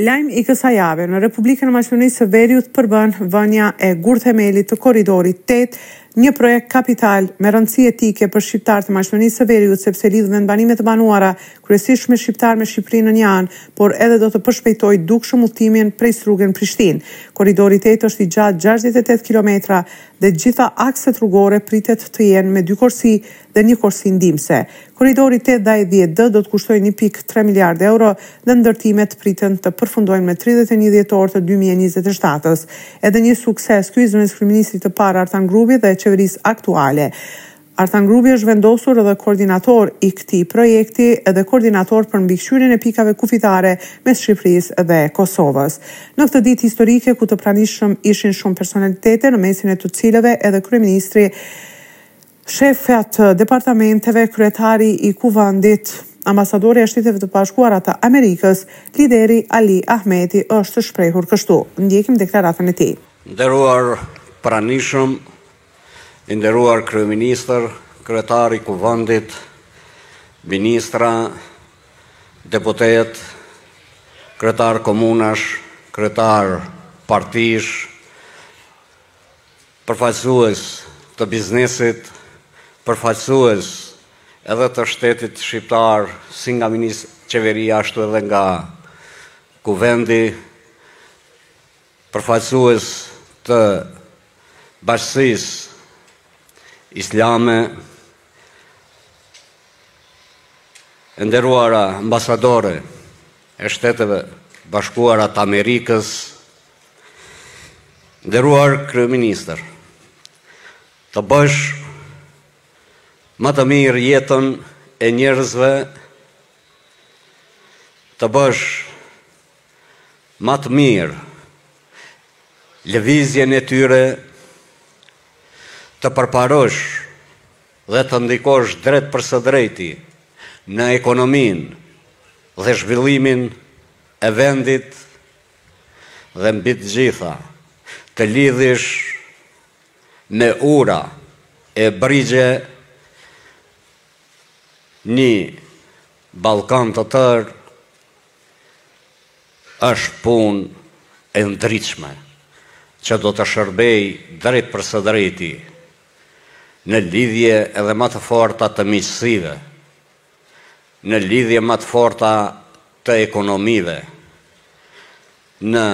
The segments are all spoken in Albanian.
Lajm i kësaj jave, në Republikën e Maqedonisë së Veriut përbën vënia e gurthemelit të Korridorit 8, një projekt kapital me rëndësi jetike për shqiptarët e Maqedonisë së Veriut sepse lidh vendbanime të banuara kryesisht me shqiptarë me Shqipërinë në një anë, por edhe do të përshpejtojë dukshëm udhëtimin prej Strugës në Prishtinë. Korridori 8 është i gjatë gjashtëdhjetë e tetë kilometra dhe gjitha akset rrugore pritet të jenë me dy korsi dhe një korsi ndihmëse. Korridori tetë dhe ai dhjetë D do të kushtojnë një pikë tre miliardë euro dhe ndërtimet priten të përfundojnë me tridhjetë e një dhjetor të dy mijë e njëzet e shtatës. Edhe një sukses ky i zëvendëskryeministrit të parë Artan Grubi dhe qeverisë aktuale. Artan Grubi është vendosur edhe koordinator i këtij projekti dhe koordinator për mbikëqyrjen e pikave kufitare mes Shqipërisë dhe Kosovës. Në këtë ditë historike ku të pranishëm ishin shumë personalitete në mesin e të cilëve edhe kryeministri shefët e departamenteve, kryetari i Kuvendit, ambasadorja e Shteteve të Bashkuara të Amerikës, lideri Ali Ahmeti është shprehur kështu. Ndjekim deklaratën e tij. Nderuar pranishëm, i nderuar kryeministër, kryetar i Kuvendit, ministra, deputetë, kryetarë komunash, kryetarë partish, Përfaqësues të biznesit, përfaqësues edhe të shtetit shqiptar si nga minis qeveria ashtu edhe nga Kuvendi, përfaqësues të Bashkësisë Islame, e nderuara ambasadore e Shteteve të Bashkuara të Amerikës, Nderuar kryeministër, të bësh ma të mirë jetën e njerëzve, të bësh ma të mirë lëvizjen e tyre, të përparosh dhe të ndikosh drejt për së drejti në ekonominë dhe zhvillimin e vendit, Dhe mbi të gjitha, të lidhish me ura e brigje një Ballkan të tërë është punë e ndritshme që do të shërbejë drejt për së drejti në lidhje edhe ma të forta të miqësive në lidhje më të forta të ekonomive, në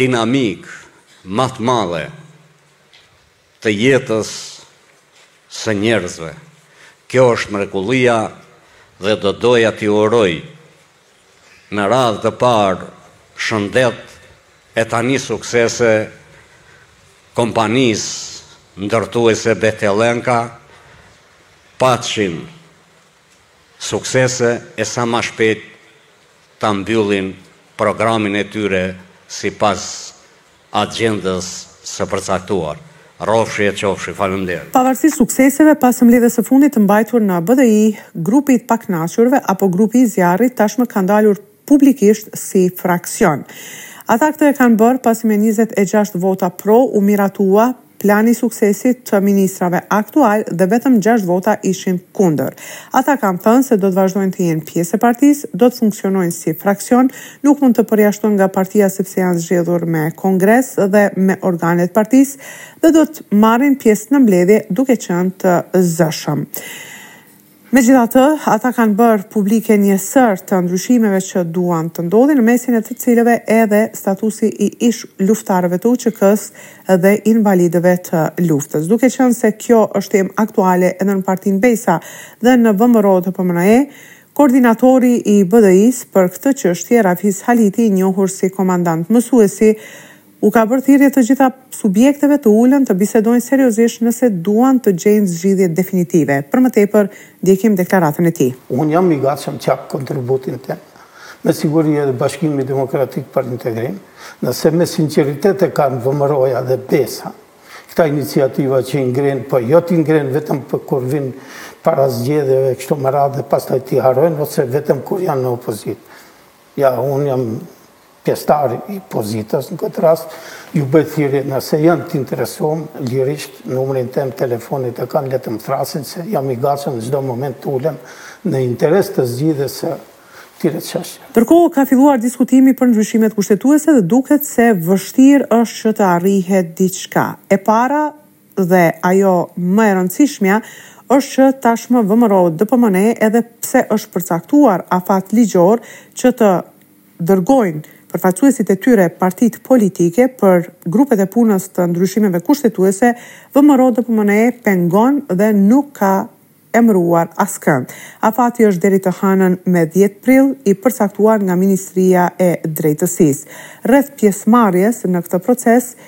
dinamikë më të madhe të jetës së njerëzve. Kjo është mrekullia dhe do doja t'i uroj Në radhë të parë shëndet e tani suksese kompanisë ndërtuese Bechtel-Enka paçin suksese e sa ma shpejt ta mbyllin programin e tyre sipas agjendës së përcaktuar. Rrofshi e qofshi! Faleminderit! Pavarësisht sukseseve pas mbledhjes së fundit të mbajtur në BDI, grupi i të pakënaqurve apo grupi i zjarrit tashmë kanë dalur publikisht si fraksion. Ata këtë e kanë bërë pasi me njëzet e gjashtë vota pro u miratua plani i suksesit të ministrave aktual dhe vetëm gjashtë vota ishin kundër. Ata kanë thënë se do të vazhdojnë të jenë pjesë e partisë, do të funksionojnë si fraksion, nuk mund të përjashtohen nga partia sepse janë zgjedhur me kongres dhe me organe të partisë dhe do të marrin pjesë në mbledhje duke qenë të zëshëm. Megjithatë, ata kanë bërë publike një sërë të ndryshimeve që duan të ndodhin, në mesin e të cilëve edhe statusi i ish-luftëtarëve të UÇK-së dhe invalidëve të luftës. Duke qenë se kjo është temë aktuale edhe në partinë Besa dhe në VMRO-DPMNE, koordinatori i BDI-së për këtë çështje, Rafiz Haliti, i njohur si komandant Mësuesi, U ka bërë thirrje të gjitha subjekteve të ulen të bisedojnë seriozisht nëse duan të gjejnë zgjidhje definitive. Për më tepër, ndjekim deklaratën e tij. Unë jam i gatshëm të jap kontributin tem, me siguri edhe Bashkimi Demokratik për Integrim, nëse me sinqeritet e kanë VMRO-ja dhe Besa këta iniciativa që i ngrenë, po jo t'i ngrenë vetëm për kur vinë para zgjedhjeve kështu me radhë dhe pastaj t'i harrojnë ose vetëm kur janë në opozitë. Ja, unë jam pjesëtar i pozitës në këtë rast ju bëj thirrje nëse janë të interesuar lirisht numrin tem telefonit e kanë le të më thrasin se jam i gatshëm në çdo moment të ulem në interes të zgjidhjes së këtyre çështjeve. Ndërkohë ka filluar diskutimi për ndryshimet kushtetuese dhe duket se vështirë është që të arrihet diçka. E para dhe ajo më e rëndësishmja është që tashmë VMRO-DPMNE edhe pse është përcaktuar afat ligjor që të dërgojnë përfaqësuesit e tyre partitë politike për grupet e punës të ndryshimeve kushtetuese, VMRO-DPMNE pengon dhe nuk ka emëruar askënd. Afati është deri të hanën më dhjetë prill i përcaktuar nga Ministria e Drejtësisë. Rreth pjesëmarrjes në këtë proces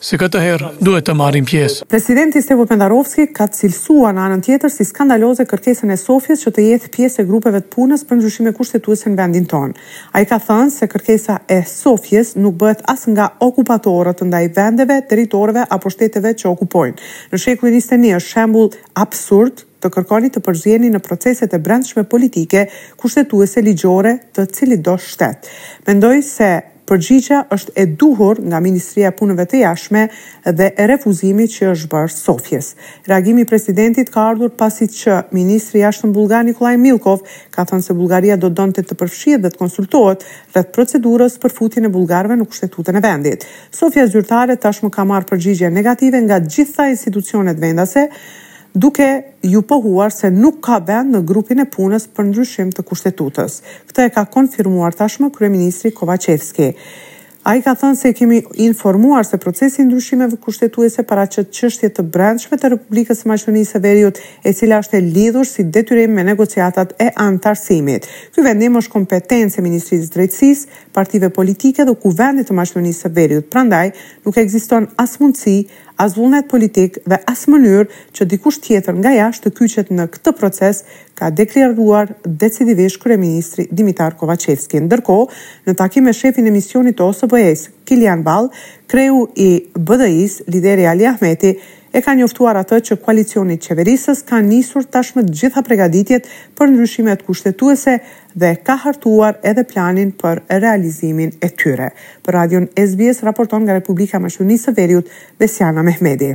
Se këtë herë duhet të marrin pjesë. Presidenti Stevo Pendarovski ka cilësuar në anën tjetër si skandaloze kërkesën e Sofjes që të jetë pjesë e grupeve të punës për ndryshime kushtetuese në vendin tonë. Ai ka thënë se kërkesa e Sofjes nuk bëhet as nga okupatorët ndaj vendeve, territoreve apo shteteve që okupojnë. Në shekullin njëzet e një është shembull absurd të kërkoni të përziheni në proceset e brendshme politike, kushtetuese, ligjore të cilitdo shtet. Mendoj se Përgjigja është e duhur nga Ministria e Punëve të Jashtme dhe e refuzimi që është bërë Sofjes. Reagimi i presidentit ka ardhur pasi që ministri i Jashtëm bullgar Nikolai Milkov ka thënë se Bullgaria do donte të përfshihet dhe të konsultohet rreth procedurës për futjen e bullgarëve në Kushtetutën e vendit. Sofja zyrtare tashmë ka marrë përgjigje negative nga gjitha institucionet vendase, duke iu pohuar se nuk ka vend në grupin e punës për ndryshim të Kushtetutës. Këtë e ka konfirmuar tashmë kryeministri Kovaçevski. Ai ka thënë se i kemi informuar se procesi i ndryshimeve kushtetuese paraqet çështje të brendshme të Republikës së Maqedonisë së Veriut, e cila është e lidhur si detyrim me negociatat e anëtarësimit. Ky vendim është kompetencë e Ministrisë të Drejtësisë, partive politike dhe Kuvendit të Maqedonisë së Veriut, prandaj nuk ekziston as mundësi as vullnet politik dhe as mënyrë që dikush tjetër nga jashtë të kyçet në këtë proces, ka deklaruar decidivisht kryeministri Dimitar Kovaçevski. Ndërkohë, në takim me shefin e misionit të OSBE-së, Kilian Vall, kreu i BDI-së, lideri Ali Ahmeti, e ka njoftuar atë që koalicioni qeverisës ka nisur tashmë gjitha pregaditjet për ndryshimet kushtetuese dhe ka hartuar edhe planin për realizimin e tyre. Për radion SBS raporton nga Republika e Maqedonisë së Veriut, Besiana Mehmedi.